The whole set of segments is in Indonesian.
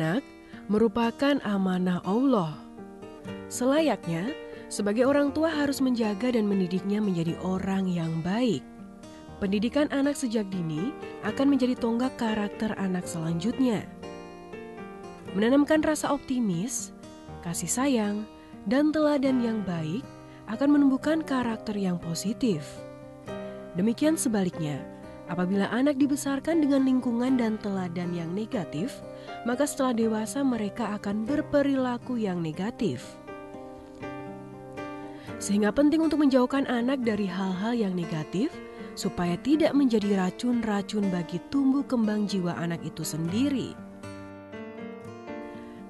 Anak merupakan amanah Allah. Selayaknya, sebagai orang tua harus menjaga dan mendidiknya menjadi orang yang baik. Pendidikan anak sejak dini akan menjadi tonggak karakter anak selanjutnya. Menanamkan rasa optimis, kasih sayang, dan teladan yang baik akan menumbuhkan karakter yang positif. Demikian sebaliknya, apabila anak dibesarkan dengan lingkungan dan teladan yang negatif, maka setelah dewasa mereka akan berperilaku yang negatif. Sehingga penting untuk menjauhkan anak dari hal-hal yang negatif supaya tidak menjadi racun-racun bagi tumbuh kembang jiwa anak itu sendiri.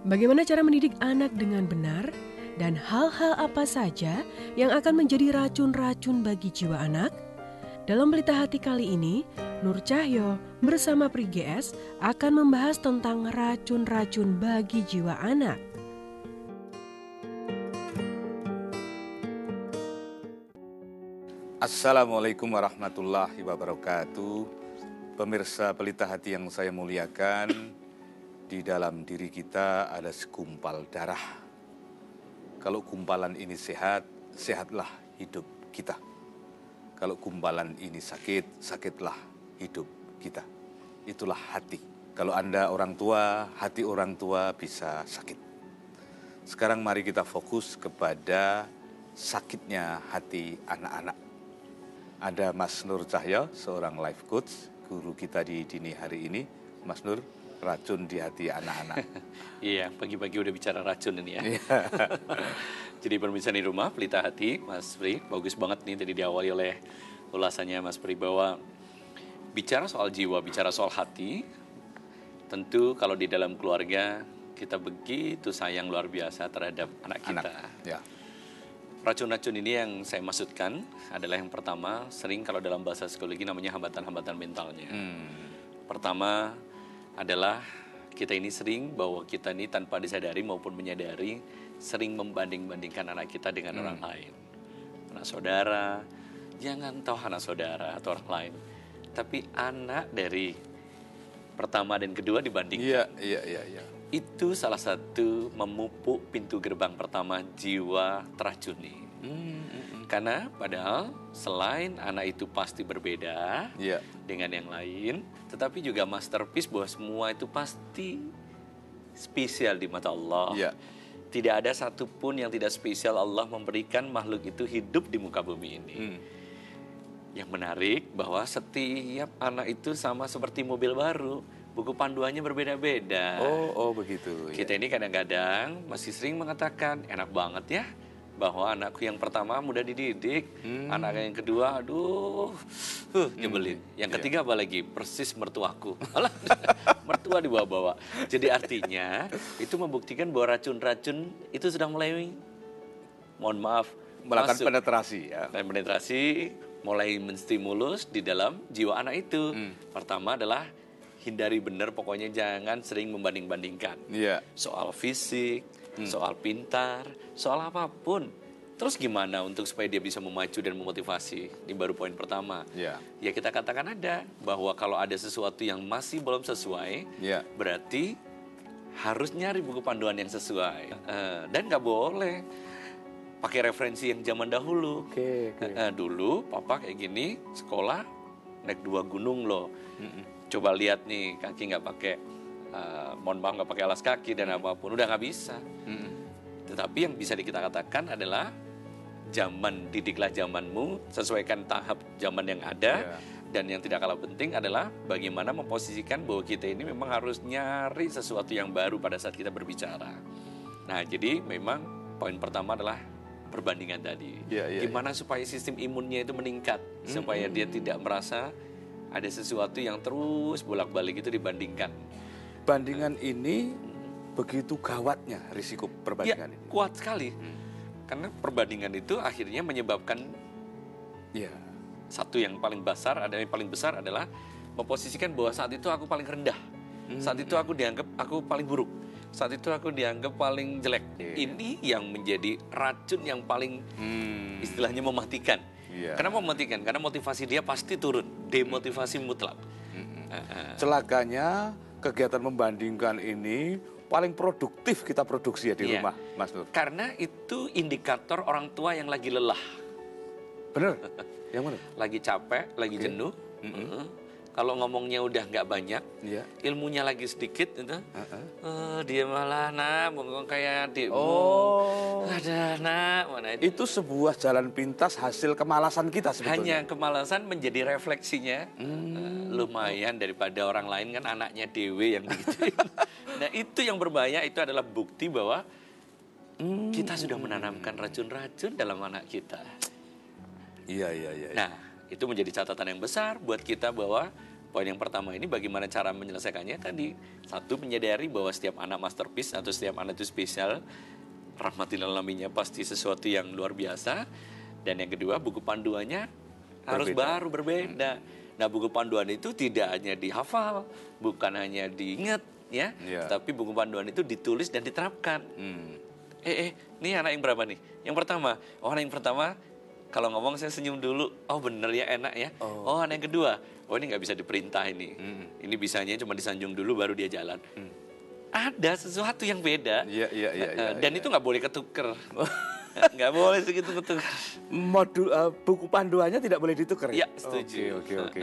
Bagaimana cara mendidik anak dengan benar dan hal-hal apa saja yang akan menjadi racun-racun bagi jiwa anak? Dalam Pelita Hati kali ini, Nur Cahyo bersama Pri GS akan membahas tentang racun-racun bagi jiwa anak. Assalamualaikum warahmatullahi wabarakatuh. Pemirsa pelita hati yang saya muliakan, di dalam diri kita ada segumpal darah. Kalau gumpalan ini sehat, sehatlah hidup kita. Kalau gumpalan ini sakit, sakitlah hidup kita. Itulah hati. Kalau Anda orang tua, hati orang tua bisa sakit. Sekarang mari kita fokus kepada sakitnya hati anak-anak ada Mas Nur Cahyo, seorang life coach, guru kita di dini hari ini. Mas Nur, racun di hati anak-anak. iya, pagi-pagi udah bicara racun ini ya. Jadi pemirsa di rumah, pelita hati, Mas Pri, bagus banget nih tadi diawali oleh ulasannya Mas Pri bahwa bicara soal jiwa, bicara soal hati, tentu kalau di dalam keluarga kita begitu sayang luar biasa terhadap anak kita. Anak, ya Racun-racun ini yang saya maksudkan adalah yang pertama, sering kalau dalam bahasa psikologi namanya hambatan-hambatan mentalnya. Hmm. Pertama adalah kita ini sering bahwa kita ini tanpa disadari maupun menyadari sering membanding-bandingkan anak kita dengan hmm. orang lain. Anak saudara, jangan tahu anak saudara atau orang lain. Tapi anak dari pertama dan kedua dibandingkan. Iya, iya, iya, iya itu salah satu memupuk pintu gerbang pertama jiwa teracuni. Hmm, hmm, hmm. Karena padahal selain anak itu pasti berbeda yeah. dengan yang lain, tetapi juga masterpiece bahwa semua itu pasti spesial di mata Allah. Yeah. Tidak ada satupun yang tidak spesial Allah memberikan makhluk itu hidup di muka bumi ini. Hmm. Yang menarik bahwa setiap anak itu sama seperti mobil baru buku panduannya berbeda-beda. Oh, oh begitu. Kita ya. ini kadang-kadang masih sering mengatakan enak banget ya bahwa anakku yang pertama mudah dididik, hmm. anak yang kedua aduh huh, nyebelin. Hmm. Yang iya. ketiga yeah. apa lagi? Persis mertuaku. Alah, mertua dibawa-bawa. Jadi artinya itu membuktikan bahwa racun-racun itu sudah mulai mohon maaf melakukan masuk. penetrasi ya. Dan penetrasi mulai menstimulus di dalam jiwa anak itu. Hmm. Pertama adalah hindari benar pokoknya jangan sering membanding-bandingkan. Yeah. Soal fisik, hmm. soal pintar, soal apa pun. Terus gimana untuk supaya dia bisa memacu dan memotivasi? Ini baru poin pertama. Yeah. Ya kita katakan ada bahwa kalau ada sesuatu yang masih belum sesuai, yeah. berarti harus nyari buku panduan yang sesuai. Uh, dan nggak boleh pakai referensi yang zaman dahulu. Okay, okay. Uh, dulu papa kayak gini sekolah naik dua gunung loh. Mm -mm coba lihat nih kaki nggak pakai uh, mohon maaf nggak pakai alas kaki dan apa pun udah nggak bisa hmm. tetapi yang bisa kita katakan adalah zaman didiklah zamanmu sesuaikan tahap zaman yang ada yeah. dan yang tidak kalah penting adalah bagaimana memposisikan bahwa kita ini memang harus nyari sesuatu yang baru pada saat kita berbicara nah jadi memang poin pertama adalah perbandingan tadi yeah, yeah, gimana yeah. supaya sistem imunnya itu meningkat mm -hmm. supaya dia tidak merasa ada sesuatu yang terus bolak-balik itu dibandingkan. Bandingan ini begitu gawatnya risiko perbandingan ya, ini. Kuat sekali. Hmm. Karena perbandingan itu akhirnya menyebabkan ya satu yang paling besar ada yang paling besar adalah memposisikan bahwa saat itu aku paling rendah. Hmm. Saat itu aku dianggap aku paling buruk. Saat itu aku dianggap paling jelek. Yeah. Ini yang menjadi racun yang paling hmm. istilahnya mematikan Yeah. Kenapa Karena motivasi dia pasti turun, demotivasi mutlak. Mm-hmm. Uh-huh. Celakanya kegiatan membandingkan ini paling produktif kita produksi ya di Iya. rumah, Mas Nur. Karena itu indikator orang tua yang lagi lelah, Bener? Yang mana? lagi capek, lagi Oke. jenuh. Heeh. Kalau ngomongnya udah nggak banyak, Iya. ilmunya lagi sedikit, gitu. Heeh. Eh, dia malah nak, bengong kayak adikmu. Oh. Ada nak, mana itu? Itu sebuah jalan pintas hasil kemalasan kita Hanya sebetulnya. kemalasan menjadi refleksinya Hmm. eh, lumayan daripada orang lain kan anaknya dewe yang begitu. nah itu yang berbahaya itu adalah bukti bahwa Hmm. kita sudah menanamkan racun-racun dalam anak kita. Iya, iya, iya. Nah itu menjadi catatan yang besar buat kita bahwa poin yang pertama ini bagaimana cara menyelesaikannya tadi satu menyadari bahwa setiap anak masterpiece atau setiap anak itu spesial rahmatil alaminya pasti sesuatu yang luar biasa dan yang kedua buku panduannya harus Berbeda. baru berbeda. Nah buku panduan itu tidak hanya dihafal, bukan hanya diingat ya, Iya. tapi buku panduan itu ditulis dan diterapkan. Hmm. Eh, eh, ini anak yang berapa nih? Yang pertama, oh anak yang pertama kalau ngomong saya senyum dulu, oh bener ya enak ya. Oh, anak yang kedua, oh ini nggak bisa diperintah ini. Hmm. Ini bisanya cuma disanjung dulu baru dia jalan. Ada sesuatu yang beda. Iya, iya, iya, Eh, iya, Dan iya. itu nggak boleh ketuker. Nggak boleh segitu ketuker. Modul eh, buku panduannya tidak boleh ditukar Ya, setuju. Oke, oke, oke.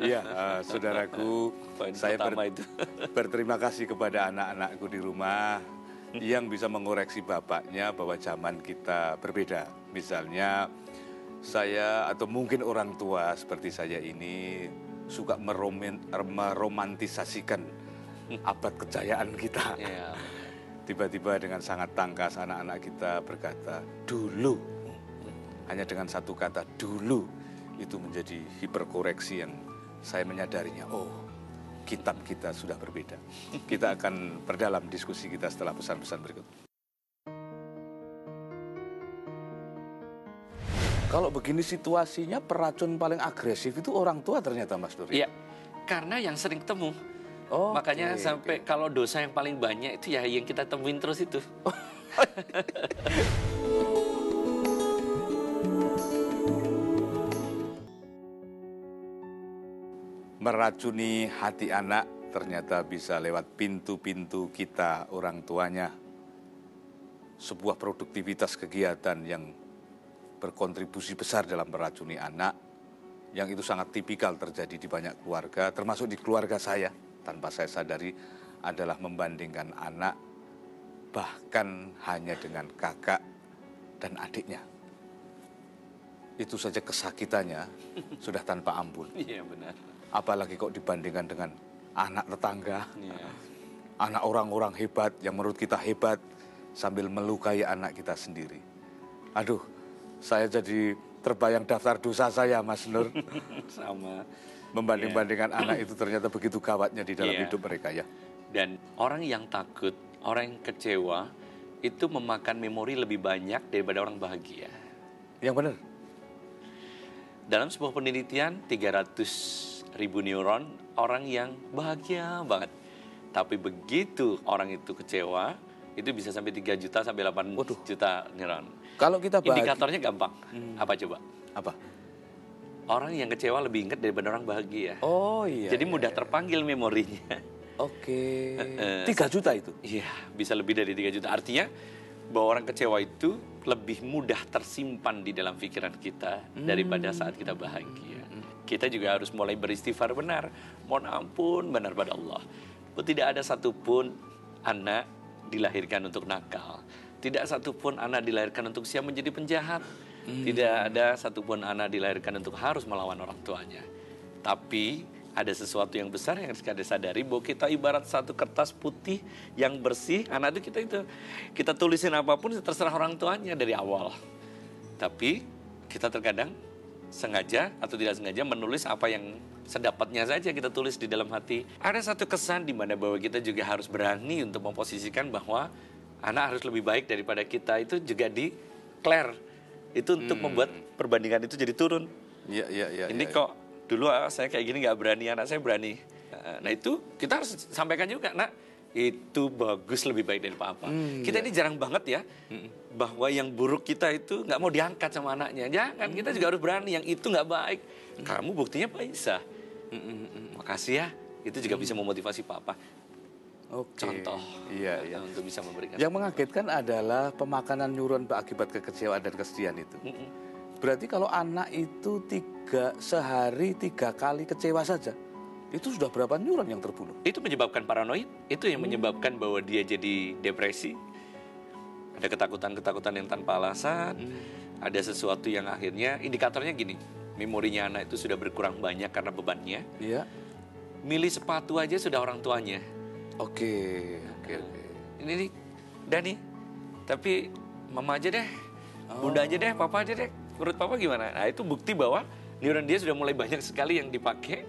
Iya, eh, saudaraku, Poin saya pertama itu. berterima kasih kepada anak-anakku di rumah yang bisa mengoreksi bapaknya bahwa zaman kita berbeda. Misalnya saya atau mungkin orang tua seperti saya ini suka meromen- meromantisasikan abad kejayaan kita. Ya, Tiba-tiba dengan sangat tangkas anak-anak kita berkata, dulu. Hanya dengan satu kata, dulu. Itu menjadi hiperkoreksi yang saya menyadarinya, oh kitab kita sudah berbeda. Kita akan perdalam diskusi kita setelah pesan-pesan berikut. Kalau begini situasinya peracun paling agresif itu orang tua ternyata Mas Nur. Iya, karena yang sering ketemu. Oh, Makanya oke, sampai kalau dosa yang paling banyak itu ya yang kita temuin terus itu. meracuni hati anak ternyata bisa lewat pintu-pintu kita orang tuanya. Sebuah produktivitas kegiatan yang berkontribusi besar dalam meracuni anak yang itu sangat tipikal terjadi di banyak keluarga termasuk di keluarga saya tanpa saya sadari adalah membandingkan anak bahkan hanya dengan kakak dan adiknya. Itu saja kesakitannya sudah tanpa ampun Iya benar. apalagi kok dibandingkan dengan anak tetangga, Iya. anak orang-orang hebat yang menurut kita hebat sambil melukai anak kita sendiri. Aduh, saya jadi terbayang daftar dosa saya, Mas Nur. Sama. Membanding-bandingkan anak itu ternyata begitu gawatnya di dalam Iya. hidup mereka ya. Dan orang yang takut, orang yang kecewa itu memakan memori lebih banyak daripada orang bahagia. Yang benar. Dalam sebuah penelitian 300 ribu neuron orang yang bahagia banget. Tapi begitu orang itu kecewa, itu bisa sampai 3 juta sampai 8 Waduh. juta neuron. Kalau kita bahagia, Indikatornya gampang. Apa coba? apa? Orang yang kecewa lebih ingat daripada orang bahagia. Oh iya. Jadi iya, mudah iya. terpanggil memorinya. Oke. Tiga juta itu. Iya, bisa lebih dari 3 juta. Artinya bahwa orang kecewa itu lebih mudah tersimpan di dalam pikiran kita daripada saat kita bahagia. Kita juga harus mulai beristighfar benar. Mohon ampun benar pada Allah. Tidak ada satupun anak dilahirkan untuk nakal. Tidak satupun anak dilahirkan untuk siap menjadi penjahat. Tidak ada satupun anak dilahirkan untuk harus melawan orang tuanya. Tapi ada sesuatu yang besar yang harus kita sadari bahwa kita ibarat satu kertas putih yang bersih. Anak itu kita itu kita tulisin apa pun terserah orang tuanya dari awal. Tapi kita terkadang sengaja atau tidak sengaja menulis apa yang sedapatnya saja kita tulis di dalam hati. Ada satu kesan di mana bahwa kita juga harus berani untuk memposisikan bahwa anak harus lebih baik daripada kita itu juga di clear. Itu untuk membuat perbandingan itu jadi turun. Iya, iya, iya. Ini iya. kok dulu ah, saya kayak gini nggak berani, anak saya berani. Nah itu kita harus sampaikan juga, nak itu bagus lebih baik dari papa. kita ini jarang banget ya bahwa yang buruk kita itu nggak mau diangkat sama anaknya. Jangan, kita juga harus berani. Yang itu nggak baik. Kamu buktinya bisa. Makasih ya. itu juga bisa memotivasi papa Oke. contoh Iya, iya. untuk bisa memberikan Yang mengagetkan adalah pemakanan neuron akibat kekecewaan dan kesedihan itu. Mm-mm. Berarti kalau anak itu tiga sehari tiga kali kecewa saja, itu sudah berapa neuron yang terbunuh? itu menyebabkan paranoid itu yang menyebabkan bahwa dia jadi depresi ada ketakutan-ketakutan yang tanpa alasan ada sesuatu yang akhirnya indikatornya gini memorinya anak itu sudah berkurang banyak karena bebannya Iya. milih sepatu aja sudah orang tuanya Oke, oke, oke. ini nih Dani tapi mama aja deh. Bunda aja deh papa aja deh. Menurut papa gimana? Nah itu bukti bahwa neuron dia sudah mulai banyak sekali yang dipakai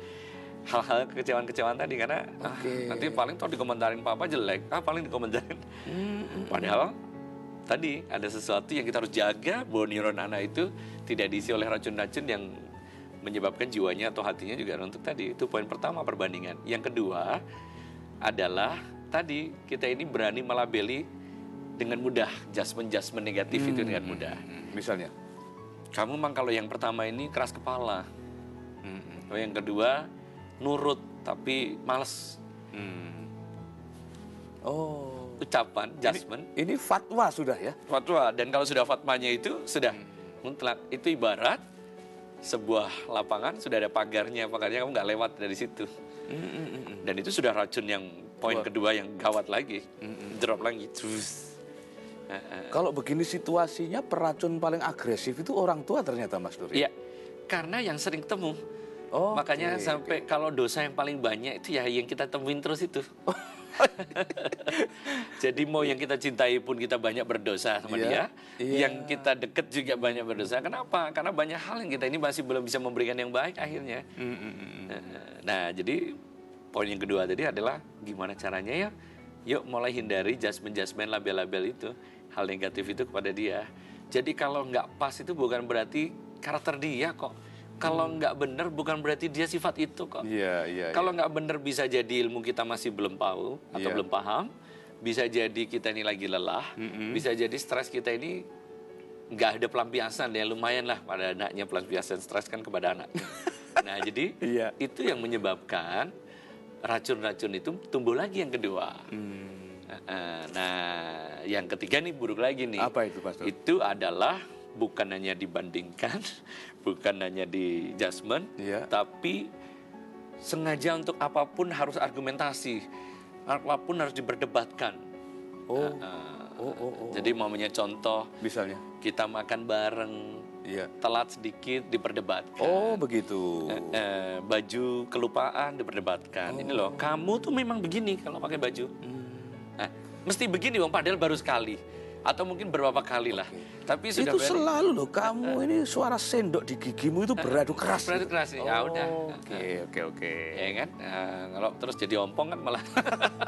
hal-hal kekecewaan-kecewaan tadi. Karena ah, Oke. nanti paling toh dikomentarin papa jelek. Ah paling dikomentarin. Padahal tadi ada sesuatu yang kita harus jaga bahwa neuron anak itu tidak diisi oleh racun-racun yang menyebabkan jiwanya atau hatinya juga untuk tadi. Itu poin pertama perbandingan. Yang kedua adalah tadi kita ini berani melabeli dengan mudah jasmen-jasmen negatif itu dengan mudah. Hmm, Misalnya. kamu memang kalau yang pertama ini keras kepala. Hmm, kalau yang kedua nurut tapi males. Hmm. Oh. ucapan jasmen Ini fatwa sudah ya? fatwa dan kalau sudah fatwanya itu sudah. Mutlak. Itu ibarat sebuah lapangan sudah ada pagarnya. Pagarnya kamu nggak lewat dari situ. Dan itu sudah racun yang poin kedua yang gawat lagi. Drop lagi terus. Kalau begini situasinya peracun paling agresif itu orang tua ternyata Mas Duri. Iya, karena yang sering temu. Oh, Makanya oke, sampai kalau dosa yang paling banyak itu ya yang kita temuin terus itu. Jadi mau yang kita cintai pun kita banyak berdosa sama Iya, dia, iya. yang kita deket juga banyak berdosa. Kenapa? Karena banyak hal yang kita ini masih belum bisa memberikan yang baik akhirnya. Nah, jadi poin yang kedua tadi adalah gimana caranya ya? Yuk mulai hindari jasmen-jasmen label-label itu, hal negatif itu kepada dia. Jadi kalau nggak pas itu bukan berarti karakter dia kok. Kalau nggak benar bukan berarti dia sifat itu kok. Iya, iya. Kalau nggak benar bisa jadi ilmu kita masih belum tahu atau Iya. belum paham. Bisa jadi kita ini lagi lelah. Bisa jadi stres kita ini nggak ada pelampiasan ya lumayan lah pada anaknya pelampiasan stres kan kepada anak. nah jadi Iya. itu yang menyebabkan racun-racun itu tumbuh lagi yang kedua. Hmm. Nah yang ketiga nih buruk lagi nih. Apa itu, Pastor? Itu adalah bukan hanya dibandingkan, bukan hanya di judgment, Iya. tapi sengaja untuk apa pun harus argumentasi, apa pun harus diperdebatkan. Oh. Nah, Oh, oh, oh. Jadi mamanya contoh, Misalnya. kita makan bareng, Iya. telat sedikit diperdebatkan. Oh, begitu. Eh, eh, baju kelupaan diperdebatkan. Ini loh, kamu tuh memang begini kalau pakai baju. Nah, mesti begini bang, padahal baru sekali atau mungkin beberapa kali lah. Tapi sudah itu selalu loh kamu ini suara sendok di gigimu itu beradu keras. beradu keras nih. Ya udah. Oke, oke, oke. ya kan. Nah, kalau terus jadi ompong kan malah.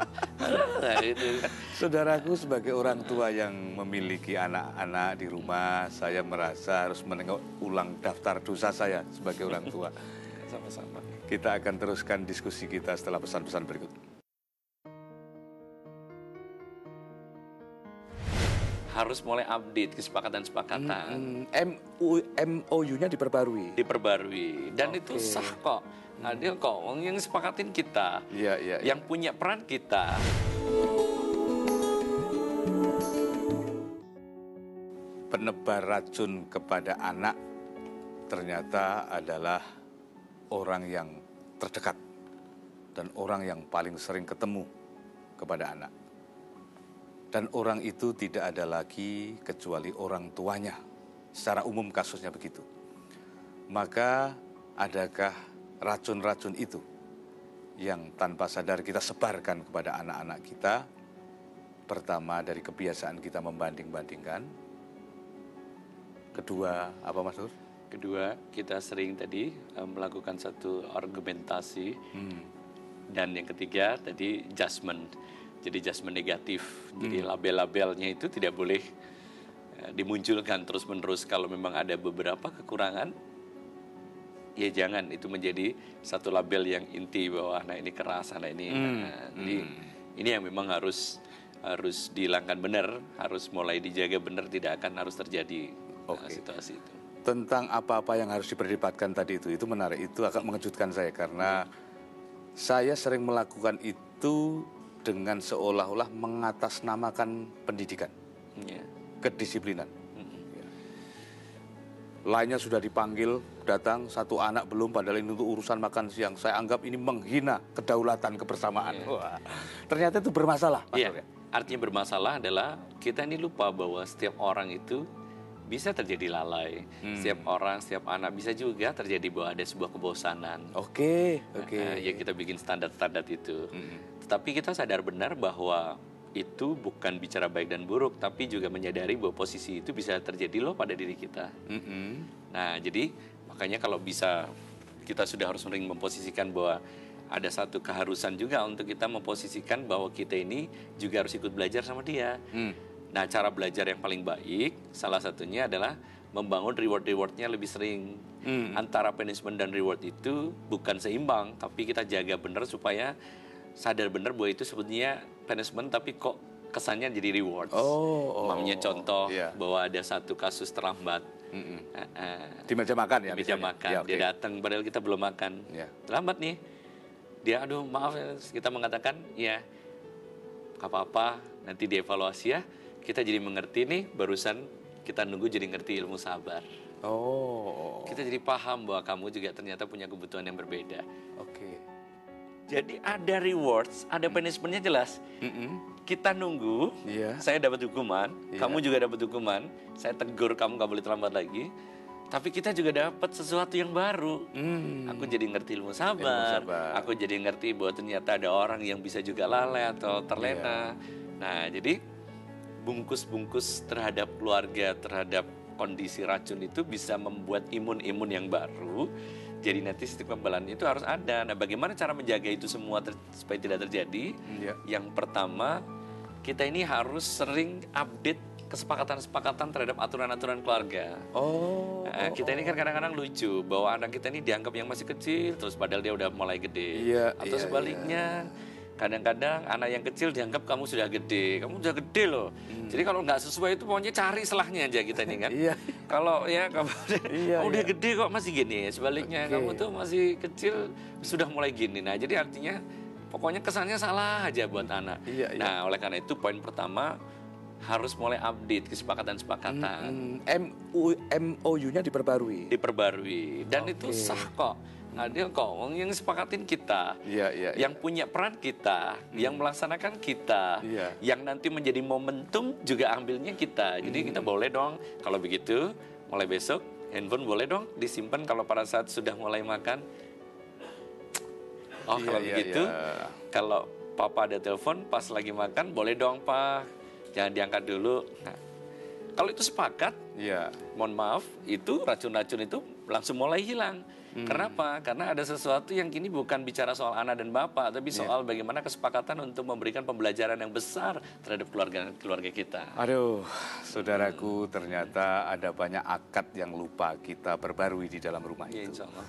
nah, itu. Saudaraku sebagai orang tua yang memiliki anak-anak di rumah, saya merasa harus menengok ulang daftar dosa saya sebagai orang tua. Sama-sama. Kita akan teruskan diskusi kita setelah pesan-pesan berikut. Harus mulai update kesepakatan-kesepakatan. Hmm, MOU-nya diperbarui. diperbarui dan itu sah kok adil kok Wong yang sepakatin kita Iya, iya. yang punya peran kita penebar racun kepada anak ternyata adalah orang yang terdekat dan orang yang paling sering ketemu kepada anak. Dan orang itu tidak ada lagi kecuali orang tuanya. Secara umum kasusnya begitu. Maka adakah racun-racun itu yang tanpa sadar kita sebarkan kepada anak-anak kita? Pertama dari kebiasaan kita membanding-bandingkan, Kedua, apa Mas Nur? kedua kita sering tadi eh, melakukan satu argumentasi Hmm. dan yang ketiga tadi judgment jadi judgment negatif jadi label-labelnya itu tidak boleh eh, dimunculkan terus-menerus. Kalau memang ada beberapa kekurangan ya jangan. Itu menjadi satu label yang inti bahwa anak ini keras anak ini nah, jadi ini yang memang harus harus dihilangkan benar harus mulai dijaga benar tidak akan harus terjadi. Eh, Oke. situasi itu. Tentang apa-apa yang harus diperdebatkan tadi itu, itu menarik. Itu agak mengejutkan saya karena Saya sering melakukan itu dengan seolah-olah mengatasnamakan pendidikan, Ya. kedisiplinan. Mm-mm. Lainnya sudah dipanggil, datang satu anak belum padahal ini untuk urusan makan siang. Saya anggap ini menghina kedaulatan kebersamaan. Wah, ternyata itu bermasalah. Mas Surya. artinya bermasalah adalah kita ini lupa bahwa setiap orang itu bisa terjadi lalai. Hmm. Setiap orang, setiap anak bisa juga terjadi bahwa ada sebuah kebosanan. Oke, oke. Eh, ya kita bikin standar-standar itu. Mm-mm. Tetapi kita sadar benar bahwa itu bukan bicara baik dan buruk, tapi juga menyadari bahwa posisi itu bisa terjadi loh pada diri kita. Mm-mm. Nah, jadi makanya kalau bisa kita sudah harus sering memposisikan bahwa ada satu keharusan juga untuk kita memposisikan bahwa kita ini juga harus ikut belajar sama dia. Mm. Nah, cara belajar yang paling baik salah satunya adalah membangun reward-rewardnya lebih sering. Hmm. Antara punishment dan reward itu bukan seimbang, tapi kita jaga benar supaya sadar benar bahwa itu sebetulnya punishment tapi kok kesannya jadi reward. Oh, oh. Mamanya contoh Iya. bahwa ada satu kasus terlambat. Mm-mm. Eh, eh, Di meja makan ya? di meja misalnya? makan Ya, oke. dia datang padahal kita belum makan Ya. terlambat nih dia aduh maaf ya." kita mengatakan ya apa-apa nanti dievaluasi ya kita jadi mengerti nih barusan kita nunggu jadi ngerti ilmu sabar Oh, kita jadi paham bahwa kamu juga ternyata punya kebutuhan yang berbeda oke. Jadi ada rewards ada punishmentnya jelas Mm-mm. kita nunggu Iya. saya dapat hukuman Iya. kamu juga dapat hukuman saya tegur kamu nggak boleh terlambat lagi tapi kita juga dapat sesuatu yang baru Mm. Aku jadi ngerti ilmu sabar. Ilmu sabar. Aku jadi ngerti bahwa ternyata ada orang yang bisa juga lalai atau terlena. Nah, jadi bungkus-bungkus terhadap keluarga, terhadap kondisi racun itu bisa membuat imun-imun yang baru. Jadi nanti sistem pembelaan itu harus ada. Nah, bagaimana cara menjaga itu semua ter- supaya tidak terjadi? Iya. Yang pertama, kita ini harus sering update kesepakatan-kesepakatan terhadap aturan-aturan keluarga. Oh. Nah, kita ini kan kadang-kadang lucu bahwa anak kita ini dianggap yang masih kecil terus padahal dia udah mulai gede. Iya, Atau iya, sebaliknya, kadang-kadang anak yang kecil dianggap kamu sudah gede, kamu sudah gede loh. Jadi kalau nggak sesuai itu pokoknya cari selahnya aja kita ini kan. Hmm. Iya. Kalau ya kamu Iya, udah iya. gede kok masih gini. Sebaliknya Oke. kamu tuh masih kecil sudah mulai gini. Nah jadi artinya pokoknya kesannya salah aja buat anak. Iya, iya. Nah oleh karena itu poin pertama harus mulai update kesepakatan-kesepakatan Mm, MU MOU-nya diperbarui. diperbarui dan itu sah kok adil kok yang sepakatin kita Iya, iya. yang punya peran kita yang melaksanakan kita Iya. yang nanti menjadi momentum juga ambilnya kita jadi kita boleh dong kalau begitu mulai besok handphone boleh dong disimpan kalau pada saat sudah mulai makan oh Iya, kalau iya, begitu iya. kalau papa ada telepon pas lagi makan boleh dong pak jangan diangkat dulu nah, kalau itu sepakat Iya. mohon maaf, itu racun-racun itu langsung mulai hilang. Hmm. Kenapa? Karena ada sesuatu yang kini bukan bicara soal anak dan bapak, tapi Iya. soal bagaimana kesepakatan untuk memberikan pembelajaran yang besar terhadap keluarga keluarga kita. Aduh, saudaraku, ternyata ada banyak akad yang lupa kita perbarui di dalam rumah Ya, itu. insya Allah.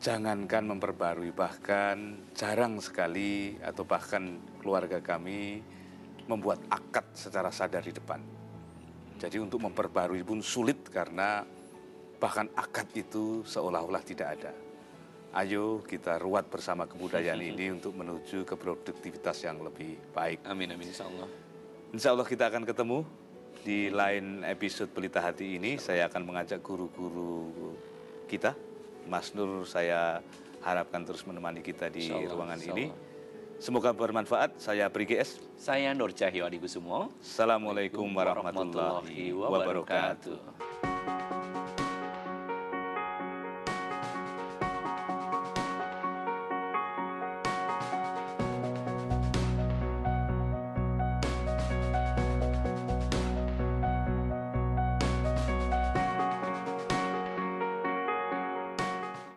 Jangankan memperbarui, bahkan jarang sekali atau bahkan keluarga kami membuat akad secara sadar di depan. Jadi untuk memperbarui pun sulit karena bahkan akad itu seolah-olah tidak ada. Ayo kita ruat bersama kebudayaan ini untuk menuju ke produktivitas yang lebih baik. Amin, amin, insya Allah. Insya Allah kita akan ketemu di lain episode Pelita Hati ini. Saya akan mengajak guru-guru kita. Mas Nur saya harapkan terus menemani kita di Allah, ruangan ini. Semoga bermanfaat. Saya Pri GS. Saya Nur Cahyo Adikusumo. Assalamualaikum warahmatullahi wabarakatuh. wabarakatuh.